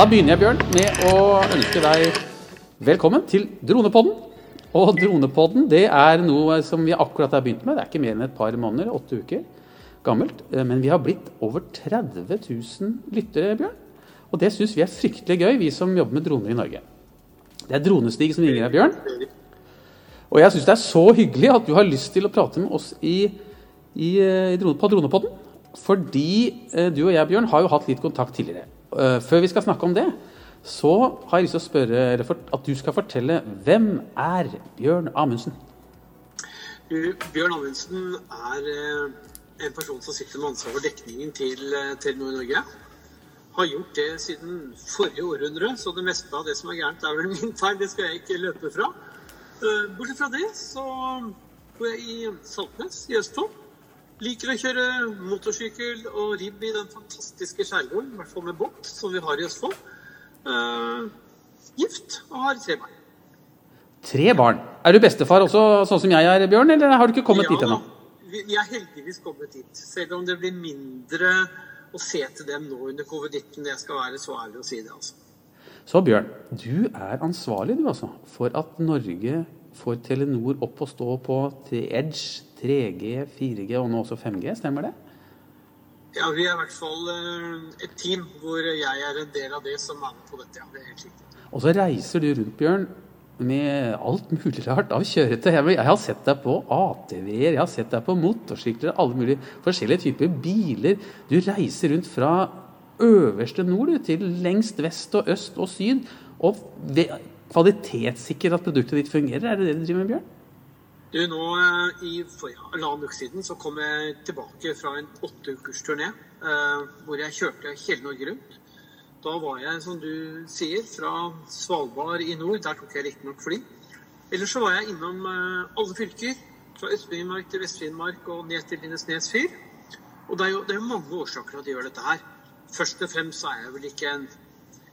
Da begynner jeg, Bjørn, med å ønske deg velkommen til Dronepodden. Og Dronepodden det er noe som vi akkurat har begynt med. Det er ikke mer enn et par måneder, åtte uker gammelt. Eh, Men vi har blitt over 30 000 lyttere, Bjørn. Og det syns vi er fryktelig gøy, vi som jobber med droner i Norge. Det er Dronestig som ringer deg, Bjørn. Og jeg syns det er så hyggelig at du har lyst til å prate med oss i, i, i, drone- på Dronepodden. Fordi eh, du og jeg, Bjørn, har jo hatt litt kontakt tidligere. Eh, før vi skal snakke om det, så har jeg lyst til å spørre for, at du skal fortelle hvem er Bjørn Amundsen? Bjørn Amundsen er eh, en person som sitter med ansvar for dekningen til eh, Telenor Norge. Har gjort det siden forrige århundre, så det meste av det som er gærent, er vel min feil. Det skal jeg ikke løpe fra. Bortsett fra det så bor jeg i Saltnes i Østfold. Liker å kjøre motorsykkel og ribb i den fantastiske skjærgården, i hvert fall med båt, som vi har i Østfold. Uh, gift og har tre barn. Tre barn. Er du bestefar også, sånn som jeg er, Bjørn, eller har du ikke kommet dit ennå? vi, er heldigvis kommet dit. Selv om det blir mindre å se til dem nå under covid-19. Jeg skal være så ærlig å si det, altså. Så Bjørn, du er ansvarlig du altså, for at Norge får Telenor opp og stå på til Edge, 3G, 4G og nå også 5G, stemmer det? Ja, vi er i hvert fall eh, et team hvor jeg er en del av det som er med på dette. Ja, det er helt riktig. Og så reiser du rundt, Bjørn, med alt mulig rart av kjøretøy. Jeg jeg har sett deg på ATV-er, jeg har sett deg på motorsykler, alle mulige forskjellige typer biler. Du reiser rundt fra øverste nord til lengst vest og øst og syd. Og kvalitetssikker kvalitetssikrer at produktet ditt fungerer. Er det det du driver med, Bjørn? Du, nå eh, I halvannen uke siden så kom jeg tilbake fra en åtteukers-turné eh, hvor jeg kjørte hele Norge rundt. Da var jeg, som du sier, fra Svalbard i nord. Der tok jeg riktignok fly. Ellers så var jeg innom eh, alle fylker. Fra Øst-Finnmark til Vest-Finnmark og ned til Lindesnes fyr. Og det er, jo, det er jo mange årsaker til at jeg gjør dette her. Først og fremst så er jeg vel ikke en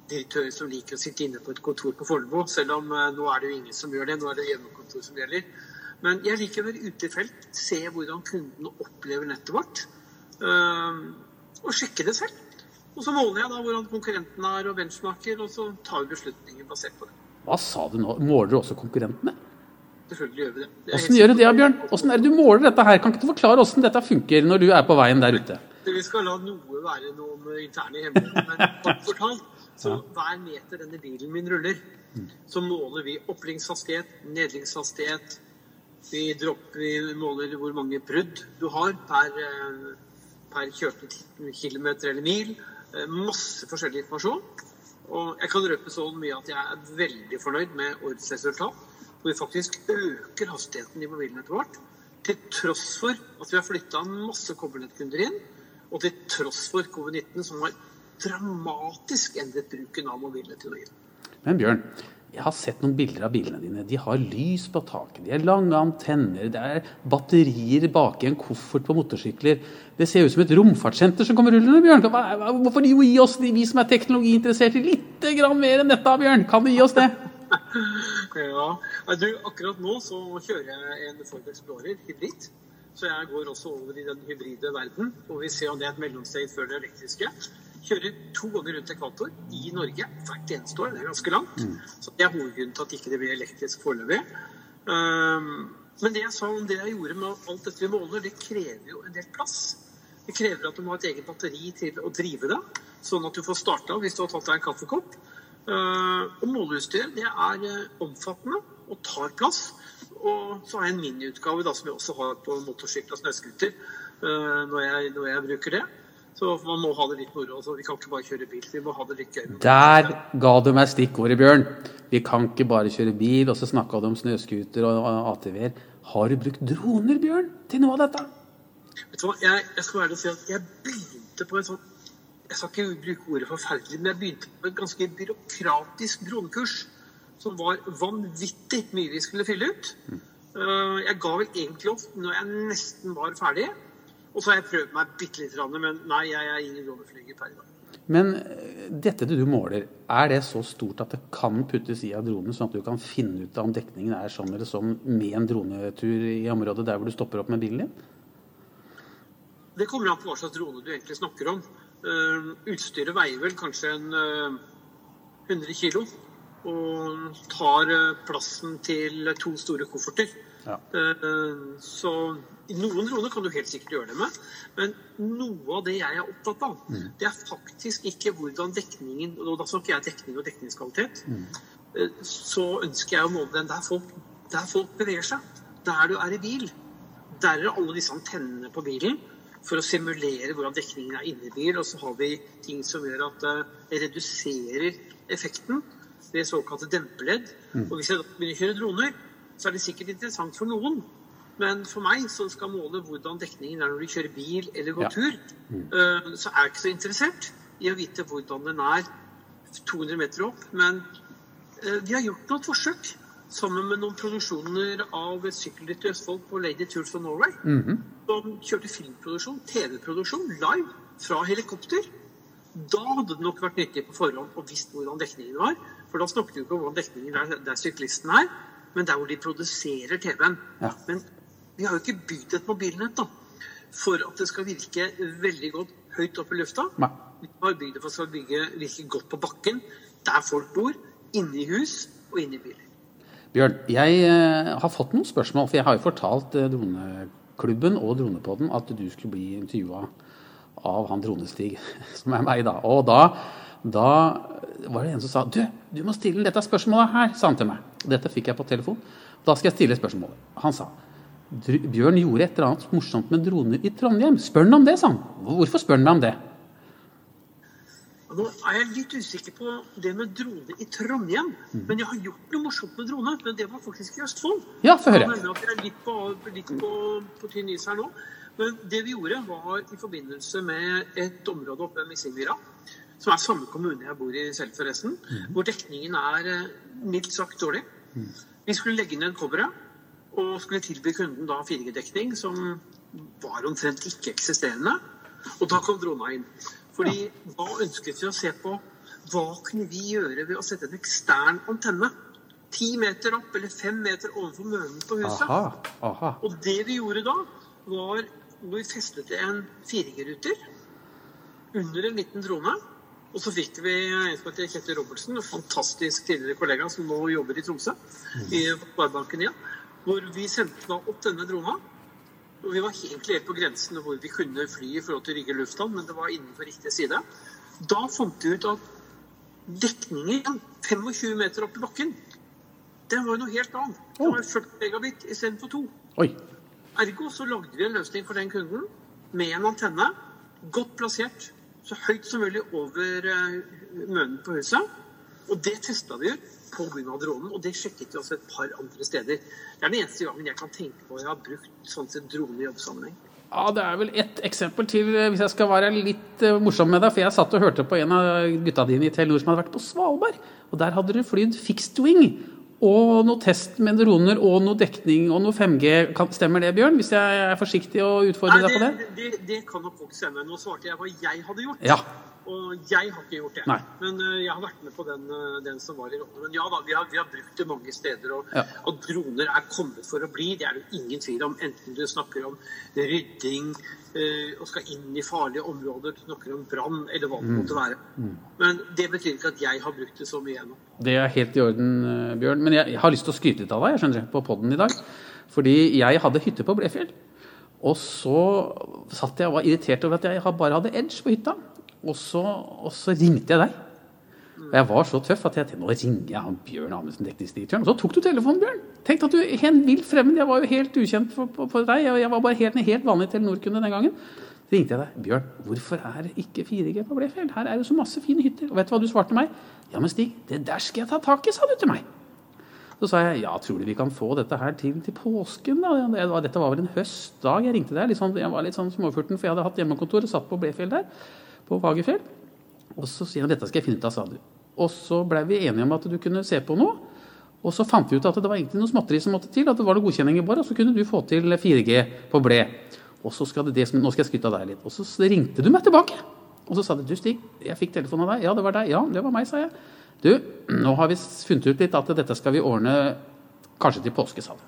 direktør som liker å sitte inne på et kontor på Fornebu, selv om eh, nå er det jo ingen som gjør det. Nå er det hjemmekontor som gjelder. Men jeg liker å være ute i felt, se hvordan kundene opplever nettet vårt. eh, og sjekke det selv. Og så måler jeg da hvordan konkurrentene er og benchmarker, og så tar vi beslutninger basert på det. Hva sa du nå? Måler du også konkurrentene? Selvfølgelig gjør vi det. det hvordan gjør du det, Bjørn? Hvordan er det du måler dette her? Kan ikke du forklare hvordan dette funker når du er på veien der ute? Vi skal la noe være noen interne hemmeligheter, men kort fortalt, så hver meter denne bilen min ruller, så måler vi opplingshastighet, nedlingshastighet, vi, dropper, vi måler hvor mange brudd du har per, eh, per kjørte kilometer eller mil. Eh, Masse forskjellig informasjon. Og jeg kan røpe så mye at jeg er veldig fornøyd med årets resultat. Hvor vi faktisk øker hastigheten i mobilnettet vårt. Til tross for at vi har flytta masse kobbernettkunder inn. Og til tross for covid-19, som har dramatisk endret bruken av mobilnett i Norge. Men Bjørn, jeg har sett noen bilder av bilene dine. De har lys på taket, de har lange antenner, det er batterier bak i en koffert på motorsykler. Det ser ut som et romfartssenter som kommer rullende, Bjørn. Hvorfor gi oss, vi som er teknologiinteresserte, litt mer enn dette, Bjørn? Kan du gi oss det? Ja, du, Akkurat nå så kjører jeg en Ford Explorer hybrid. Så jeg går også over i den hybride verden. Og vi ser om det er et mellomsteg før det elektriske. Kjører to ganger rundt ekvator i Norge hvert eneste år. Det er ganske langt. Så det er hovedgrunnen til at ikke det blir elektrisk foreløpig. Um, men det jeg sa om det jeg gjorde med alt dette vi måler, det krever jo en del plass. Det krever at du må ha et eget batteri til å drive det, sånn at du får starta hvis du har tatt deg en kaffekopp. Uh, og måleutstyr det er eh, omfattende og tar plass. Og så har jeg en miniutgave da, som jeg også har på motorsykkel og snøscooter uh, når, når jeg bruker det. Så man må ha det litt moro. Altså, vi kan ikke bare kjøre bil, vi må ha det litt gøy. Der ga du meg stikkordet, Bjørn. Vi kan ikke bare kjøre bil, og så snakka du om snøscooter og ATV-er. Har du brukt droner, Bjørn, til noe av dette? Vet du hva, jeg, jeg skal være ærlig og si at jeg begynte på en sånn Jeg skal ikke bruke ordet forferdelig, men jeg begynte på et ganske byråkratisk dronekurs som var vanvittig mye vi skulle fylle ut. Eh, Jeg ga vel egentlig opp når jeg nesten var ferdig. Og så har jeg prøvd meg bitte lite grann, men nei, jeg er ingen droneflyger per i dag. Men eh, dette du måler, er det så stort at det kan puttes i av dronen, sånn at du kan finne ut om dekningen er sånn eller sånn med en dronetur i området der hvor du stopper opp med bilen din? Det kommer an på hva slags drone du egentlig snakker om. Uh, utstyret veier vel kanskje en uh, 100 kilo og tar uh, plassen til to store kofferter. Ja. Eh, Så noen droner kan du helt sikkert gjøre det med, men noe av det jeg er opptatt av, det er faktisk ikke hvordan dekningen Og da snakker jeg dekning og dekningskvalitet. Mm. Så ønsker jeg å måle den der folk, der folk beveger seg. Der du er i bil. Der er alle disse antennene på bilen for å simulere hvordan dekningen er inne i bil. Og så har vi ting som gjør at eh, det reduserer effekten ved såkalte demperledd. Og hvis jeg begynner å kjøre droner, så er det sikkert interessant for noen. Men for meg som skal måle hvordan dekningen er når du kjører bil eller går Ja. tur, eh, så er jeg ikke så interessert i å vite hvordan den er 200 meter opp. Men eh, vi har gjort noen forsøk sammen med noen produksjoner av et sykkelritt i Østfold på Lady Tours of Norway. Mhm. Som kjørte filmproduksjon, TV-produksjon, live fra helikopter. Da hadde det nok vært nyttig på forhånd å visst hvordan dekningen var. For da snakket vi ikke om hvordan dekningen er der syklisten er, men der hvor de produserer TV-en. Ja. Men vi har jo ikke bygd et mobilnett da, for at det skal virke veldig godt høyt oppe i lufta. Nei. Vi har bygd det for at det skal bygge, virke godt på bakken, der folk bor, inne i hus og inne i biler. Bjørn, jeg eh, har fått noen spørsmål, for jeg har jo fortalt eh, Droneklubben og Dronepodden at du skulle bli intervjua av han Dronestig, som er meg, da. Og da, da var det en som sa du, du må stille dette spørsmålet her, sa han til meg. Dette fikk jeg på telefon. Da skal jeg stille spørsmålet. Han sa Bjørn gjorde et eller annet morsomt med droner i Trondheim. Spør han om det, sa han. Hvorfor spør han meg om det? Nå er jeg litt usikker på det med drone i Trondheim. Men jeg har gjort noe morsomt med drone. Men det var faktisk i Østfold. Ja, få høre. Jeg er litt på, litt på, på tynn is her nå. Men det vi gjorde, var i forbindelse med et område oppe ved Missingmyra, som er samme kommune jeg bor i selv, forresten, hvor dekningen er eh, mildt sagt dårlig. Vi skulle legge ned coveret og skulle tilby kunden da 4G-dekning, som var omtrent ikke-eksisterende. Og da kom drona inn. Fordi da ønsket vi å se på hva kunne vi gjøre ved å sette en ekstern antenne. Ti meter opp eller fem meter overfor mønen på huset. Aha, aha. Og det vi gjorde da, var når vi festet en 4G-ruter under en liten drone. Og så fikk vi en som heter Kjetil Robertsen, en fantastisk tidligere kollega som nå jobber i Tromsø, i Sparebanken igjen, hvor vi sendte da opp denne drona. Og vi var egentlig helt på grensen hvor vi kunne fly i forhold til Rygge lufthavn, men det var innenfor riktig side. Da fant vi ut at dekningen 25 meter opp i bakken, den var jo noe helt annet. Det var 40 megabit istedenfor 2. Oi. Ergo så lagde vi en løsning for den kunden med en antenne, godt plassert, så høyt som mulig over eh, mønen på huset. Og det testa vi ut på grunn av dronen, og det sjekket vi også et par andre steder. Det er den eneste gangen jeg kan tenke på at jeg har brukt sånn sett drone i jobbsammenheng. Ja, Det er vel ett eksempel til, eh, hvis jeg skal være litt eh, morsom med deg. For jeg satt og hørte på en av gutta dine i Telenor som hadde vært på Svalbard. Og der hadde du flydd fixed wing. Og noe test med droner og noe dekning og noe 5G. Stemmer det, Bjørn? Hvis jeg er forsiktig og utfordrer Nei, deg på det? det, det, det kan nok folk stemme. Nå svarte jeg hva jeg hadde gjort. Ja. Og jeg har ikke gjort det. Nei. Men uh, jeg har vært med på den, uh, den som var i rollen. Men ja da, vi har, vi har brukt det mange steder. Og, Ja. og droner er kommet for å bli. Det er det ingen tvil om. Enten du snakker om rydding uh, og skal inn i farlige områder, du snakker om brann eller hva det Mm. måtte være. Men det betyr ikke at jeg har brukt det så mye ennå. Det er helt i orden, Bjørn. Men jeg har lyst til å skryte litt av deg jeg skjønner, på podden i dag. Fordi jeg hadde hytte på Blefjell. Og så satt jeg og var irritert over at jeg bare hadde edge på hytta. Og så, og så ringte jeg deg. Og jeg var så tøff at jeg tenkte nå ringer jeg han Bjørn Amundsen, dekningsdirektøren. Og så tok du telefonen, Bjørn. Tenk at du en vilt fremmed. Jeg var jo helt ukjent for, for, for deg. Jeg, Jeg var bare helt, helt vanlig Telenor-kunde den gangen. Så ringte jeg deg. Bjørn, hvorfor er ikke 4G på Blefjell? Her er det så masse fine hytter. Og vet du hva du svarte meg? Ja, men Stig, det der skal jeg ta tak i, sa du til meg. Så sa jeg ja, tror du vi kan få dette her til til påsken? da? Dette var vel en høstdag jeg ringte deg. Sånn, jeg var litt sånn småfurten, for jeg hadde hatt hjemmekontor og satt på Blefjell der. På Fagerfjell. Og så sier han dette skal jeg finne ut av, sa du. Og så blei vi enige om at du kunne se på noe. Og så fant vi ut at det var egentlig noe småtteri som måtte til. At det var noe godkjenning i bar, og så kunne du få til 4G på ble. Og så skal det, det som, nå skal jeg skryte av deg litt. Og så ringte du meg tilbake. Og så sa du du Stig, jeg fikk telefon av deg. Ja, det var deg. Ja, det var meg, sa jeg. Du, nå har vi funnet ut litt at dette skal vi ordne kanskje til påske, sa du.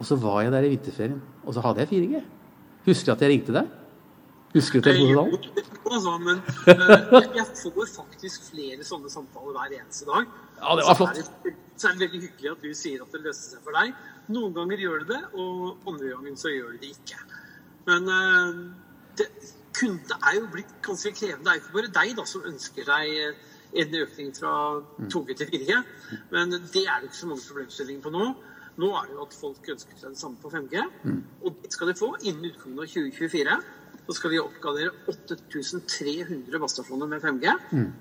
Og så var jeg der i vinterferien, og så hadde jeg 4G. Husker du at jeg ringte deg? Husker du telefonsamtalen? Altså, men uh, jeg, får faktisk flere sånne samtaler hver eneste dag. Ja, det var Så flott. er det, så er det veldig hyggelig at du sier at det løste seg for deg. Noen ganger gjør det det, og andre ganger så gjør det det ikke. Men uh, det, kunde er jo blitt ganske krevende. Det er jo ikke bare deg da som ønsker deg eh, en økning fra 2G til 4G, men det er det ikke så mange problemstillinger på nå. Nå er det jo at folk ønsker seg det samme på 5G, og det skal de få innen utgangen av 2024. Så skal vi oppgradere 8300 basestasjoner med 5G,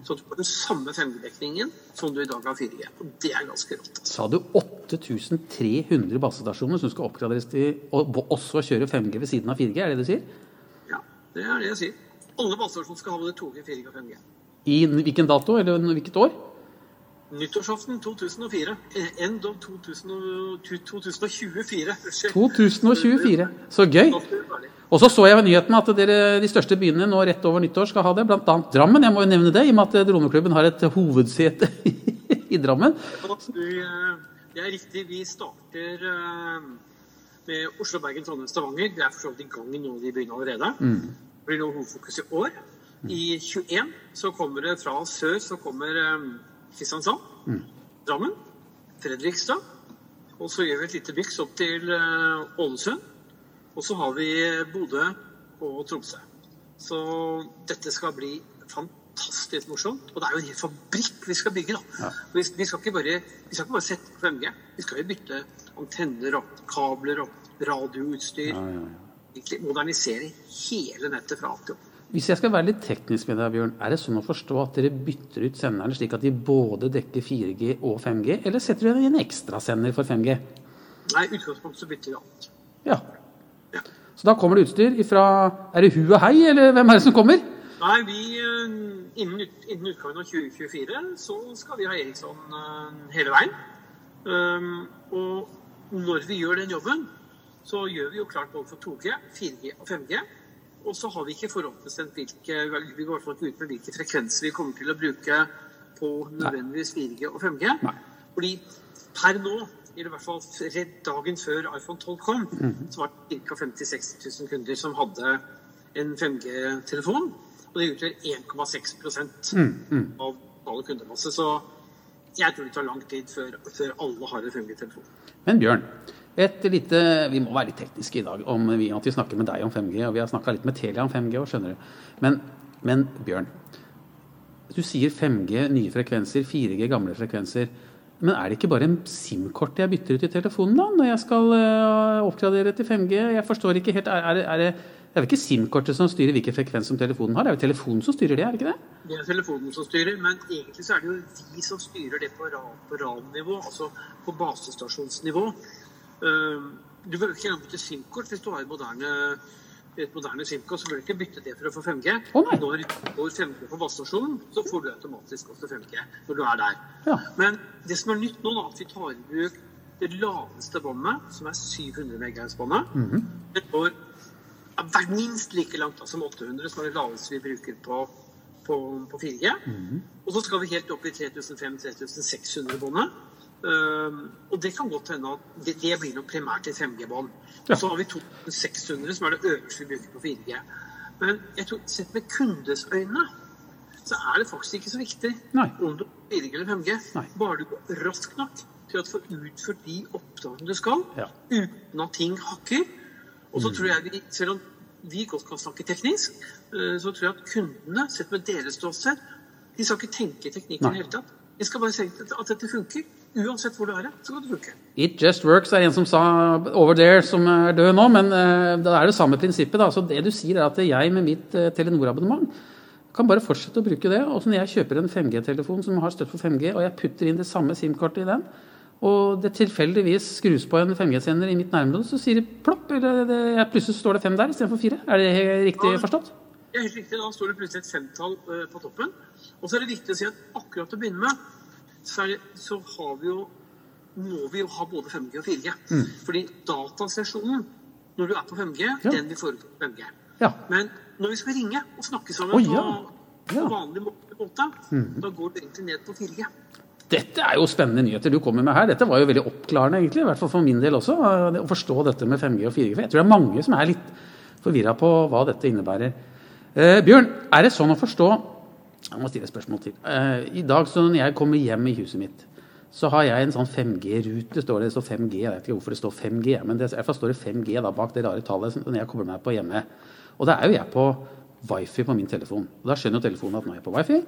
så du får den samme 5G-dekningen som du i dag har 4G. Og det er ganske rått. Sa du 8300 basestasjoner som skal oppgraderes til bo- også kjøre 5G ved siden av 4G? Er det det du sier? Ja, det er det jeg sier. Alle basestasjoner skal ha både 2G, 4G og 5G. I hvilken dato, eller hvilket år? Nyttårsaften 2004. Eh, End of 2024. 2024. Så gøy. Og så så jeg ved nyheten at dere, de største byene nå rett over nyttår skal ha det, annet Drammen. Jeg må jo nevne det, i og med at Droneklubben har et hovedsete i Drammen. Eh, Det er riktig. Vi starter eh, med Oslo, Bergen, Trondheim, Stavanger. Vi er for så vidt i gang i noen av de byene allerede. Det blir nå hovedfokus i år. I 21 så kommer det fra sør så kommer eh, mm. Drammen, Fredrikstad. Og så gjør vi et lite byks opp til eh, Ålesund. Og så har vi Bodø og Tromsø. Så dette skal bli fantastisk morsomt. Og det er jo en hel fabrikk vi skal bygge. da. Vi, vi, skal ikke bare, vi skal ikke bare sette på 5G. Vi skal jo bytte antenner og kabler og radioutstyr. Egentlig Modernisere hele nettet fra A til Å. Hvis jeg skal være litt teknisk med deg, Bjørn, er det sånn å forstå at dere bytter ut senderne slik at de både dekker 4G og 5G, eller setter dere en ekstrasender for 5G? Nei, i utgangspunktet så bytter vi alt. Ja. Ja. Så da kommer det utstyr ifra Er det hu og hei, eller hvem er det som kommer? Nei, vi, eh, innen, innen utgangen av 2024 så skal vi ha Eriksson eh, hele veien. Um, og når vi gjør den jobben, så gjør vi jo klart både for 2G, 4G og 5G. Og så har vi ikke forhåndsbestemt hvilke, vi går ikke ut med hvilke frekvenser vi kommer til å bruke på nødvendigvis 4G og 5G. Nei. Fordi per nå, i hvert fall dagen før iPhone 12 kom, så var det ca. 50 000-60 000 kunder som hadde en 5G-telefon. Og det utgjør 1,6% av alle kundemasse. Så jeg tror det tar lang tid før, før alle har en 5G-telefon. Men Bjørn, et lite, vi må være litt tekniske i dag om vi, at vi snakker med deg om 5G, og vi har snakka litt med Telia om 5G, og skjønner du. Men, men Bjørn, du sier 5G, nye frekvenser, 4G, gamle frekvenser. Men er det ikke bare en SIM-kort jeg bytter ut i telefonen da, når jeg skal øh, oppgradere til 5G? Jeg forstår ikke helt, er, det- er det, det er vel ikke SIM-kortet som styrer hvilken frekvens som telefonen har? Det er jo telefonen som styrer det, er det ikke det? Det er telefonen som styrer, men egentlig så er det jo vi som styrer det på på RAN-nivå, altså på basestasjonsnivå. Um, Du behøver ikke engang bytte SIM-kort hvis du har et moderne, et moderne SIM-kort. Så bør du ikke bytte det for å få 5G. Oh. Når du går 5G på basestasjonen, så får du automatisk også 5G når du er der. Ja. Men det som er nytt nå, er at vi tar i bruk det laveste båndet, som er 700 MHz-båndet. Det går vært minst like langt da, som 800, som er det laveste vi bruker på, på, på 4G. Og så skal vi helt opp i 3500-3600-båndet. Um, og det kan godt hende at det, det blir noe primært i 5G-bånd. Ja. Så har vi 2600, som er det øverste vi bruker på 4G. Men jeg tror, sett med kundes øyne, så er det faktisk ikke så viktig Nei. om du har 4G eller 5G. Nei. Bare du går raskt nok til å få utført de oppdragene du skal, Ja. uten at ting hakker. Og Mm. så tror jeg vi, selv om vi godt kan snakke teknisk, eh, så tror jeg at kundene, sett med deres ståsted, de skal ikke tenke teknikken i det hele tatt. De skal bare tenke at dette funker. Uansett hvor du er, så kan det funke. It just works er en som sa over there, som er død nå, men uh, det er det samme prinsippet. Da. Så det du sier er at jeg med mitt uh, Telenor-abonnement kan bare fortsette å bruke det. Og så når jeg kjøper en 5G-telefon som har støtt for 5G, og jeg putter inn det samme SIM-kortet i den, og det tilfeldigvis skrus på en 5G-sender i mitt nærområde, så sier det plopp, eller det, ja, plutselig står det fem der istedenfor fire. Er det riktig forstått? Er helt riktig. Da står det plutselig et femtall eh, på toppen. Og så er det viktig å si at akkurat å begynne med, så, det, så har vi jo, må vi jo ha både 5G og 4G. Fordi datasesjonen, når du er på 5G, Mm. Ja. den vil foregå på 5G. Ja. Men når vi skal ringe og snakke sammen oh, ja. på, Mm. på vanlig måte, mm. da går det egentlig ned på 4G. Dette er jo spennende nyheter du kommer med her. Dette var jo veldig oppklarende, egentlig, i hvert fall for min del også. Å forstå dette med 5G og 4G. For jeg tror det er mange som er litt forvirra på hva dette innebærer. Eh, Bjørn, er det sånn å forstå Jeg må stille et spørsmål til. Eh, I dag så når jeg kommer hjem i huset mitt, så har jeg en sånn 5G-rute. står Det så 5G, jeg vet ikke hvorfor det står 5G, men det, fall står det 5G da, bak det rare tallet når jeg kommer meg på hjemme. Og da er jo jeg på wifi på min telefon. Og Da skjønner jo telefonen at nå er jeg på wifi,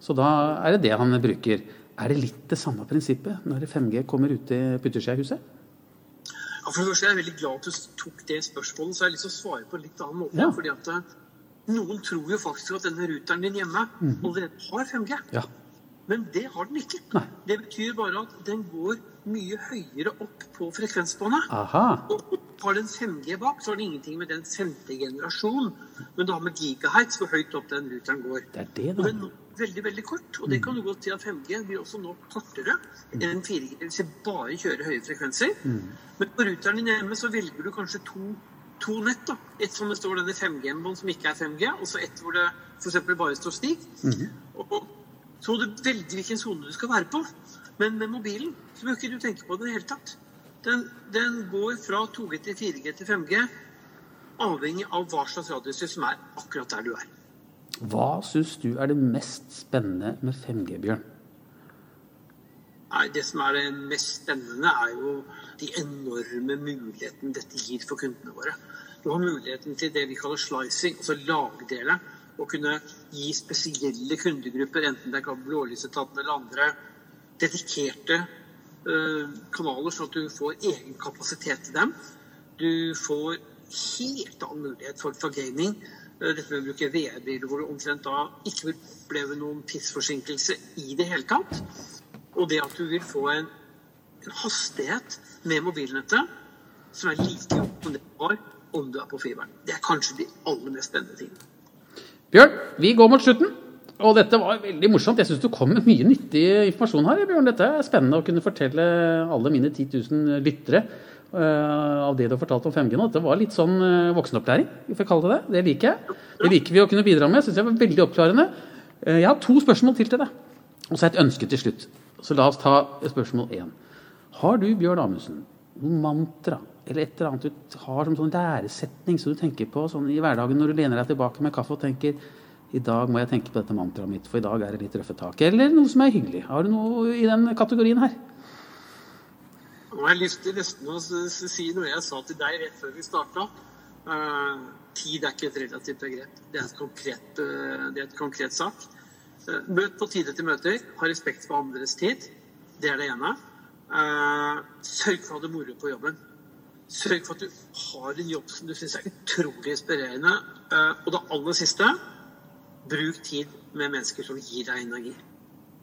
så da er det det han bruker. Er det litt det samme prinsippet når 5G kommer ut i seg i huset? Ja, for det første er jeg veldig glad at du tok det spørsmålet, så jeg har lyst til å svare på en litt annen måte. Ja. fordi at eh, noen tror jo faktisk at denne ruteren din hjemme allerede har 5G. Ja. Men det har den ikke. Nei. Det betyr bare at den går mye høyere opp på frekvensbåndet. Og har den 5G bak, så har det ingenting med den femte generasjonen. men det har med gigahertz hvor høyt opp den ruteren går. Det er det, Og da. den er veldig, veldig kort. Og det kan du godt si at 5G blir også nå kortere enn 4G hvis jeg bare kjører høye frekvenser. Men på ruteren din hjemme så velger du kanskje to, to nett. da. Et som det står denne 5G-en som ikke er 5G, og så et hvor det f.eks. bare står stig. Og så må du velge hvilken sone du skal være på. Men med mobilen så bør ikke du tenke på det i det hele tatt. Den, den går fra 2G til 4G til 5G avhengig av hva slags radius som er akkurat der du er. Hva syns du er det mest spennende med 5G, Bjørn? Nei, Det som er det mest spennende, er jo de enorme mulighetene dette gir for kundene våre. Du har muligheten til det vi kaller slicing, altså lagdele. Å kunne gi spesielle kundegrupper, enten det er blålysetaten eller andre, dedikerte eh, kanaler, sånn at du får egen kapasitet til dem. Du får helt annen mulighet for, for gaming. Eh, Dette med å bruke VR-briller hvor du omtrent da ikke vil oppleve noen tidsforsinkelse i det hele tatt. Og det at du vil få en, en hastighet med mobilnettet som er like god som det var om du er på fiberen. Det er kanskje de aller mest spennende tingene. Bjørn, vi går mot slutten. Og dette var veldig morsomt. Jeg syns du kom med mye nyttig informasjon her. Bjørn. Dette er spennende å kunne fortelle alle mine 10 000 lyttere uh, av det du har fortalt om 5G nå. Dette var litt sånn uh, voksenopplæring, vi får kalle det det. Det liker jeg. Det liker vi å kunne bidra med. Syns jeg var veldig oppklarende. Uh, jeg har to spørsmål til til deg. Og så et ønske til slutt. Så la oss ta spørsmål én. Har du, Bjørn Amundsen, noen mantra eller et eller annet du har som sånn læresetning som du tenker på sånn i hverdagen når du lener deg tilbake med kaffe og tenker i dag må jeg tenke på dette mantraet mitt, for i dag er det litt røffe tak. Eller noe som er hyggelig. Har du noe i den kategorien her? Nå har jeg lyst til nesten å si noe jeg sa til deg rett før vi starta. tid er ikke et relativt begrep. Det er et konkret, uh, det er et konkret sak. Møt på tide til møter. Ha respekt for andres tid. Det er det ene. Eh, sørg for å ha det moro på jobben. Sørg for at du har en jobb som du syns er utrolig inspirerende. Eh, og det aller siste bruk tid med mennesker som gir deg energi.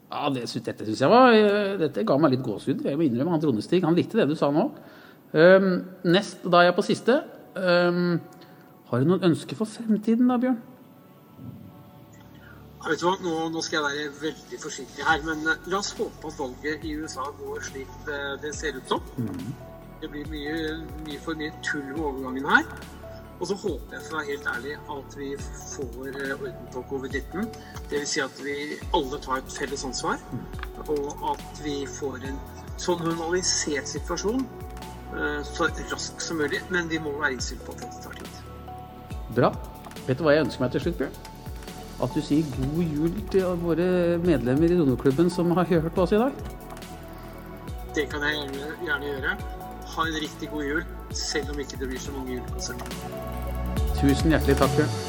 Ja, det, Dette synes jeg var eh, Dette ga meg litt gåsehud. Jeg må innrømme han Trondestig. Han likte det du sa nå. Um, nest, da er jeg på siste. Um, har du noen ønsker for fremtiden da, Bjørn? Vet du hva? Nå, nå skal jeg være veldig forsiktig her, men eh, la oss håpe at valget i USA går slik eh, det ser ut som. Det blir mye, mye for mye tull med overgangen her. Og så håper jeg for å være helt ærlig at vi får eh, orden på covid-19. Dvs. Si at vi alle tar et felles ansvar, og at vi får en sånn normalisert situasjon så raskt som mulig. Men vi må være innstilt på at dette tar tid. Bra. Vet du hva jeg ønsker meg til slutt, Bjørn? At du sier god jul til våre medlemmer i Donoklubben som har hørt på oss i dag. Det kan jeg gjerne, gjerne gjøre. Ha en riktig god jul, selv om ikke det blir så mange julekonserter. Tusen hjertelig takk.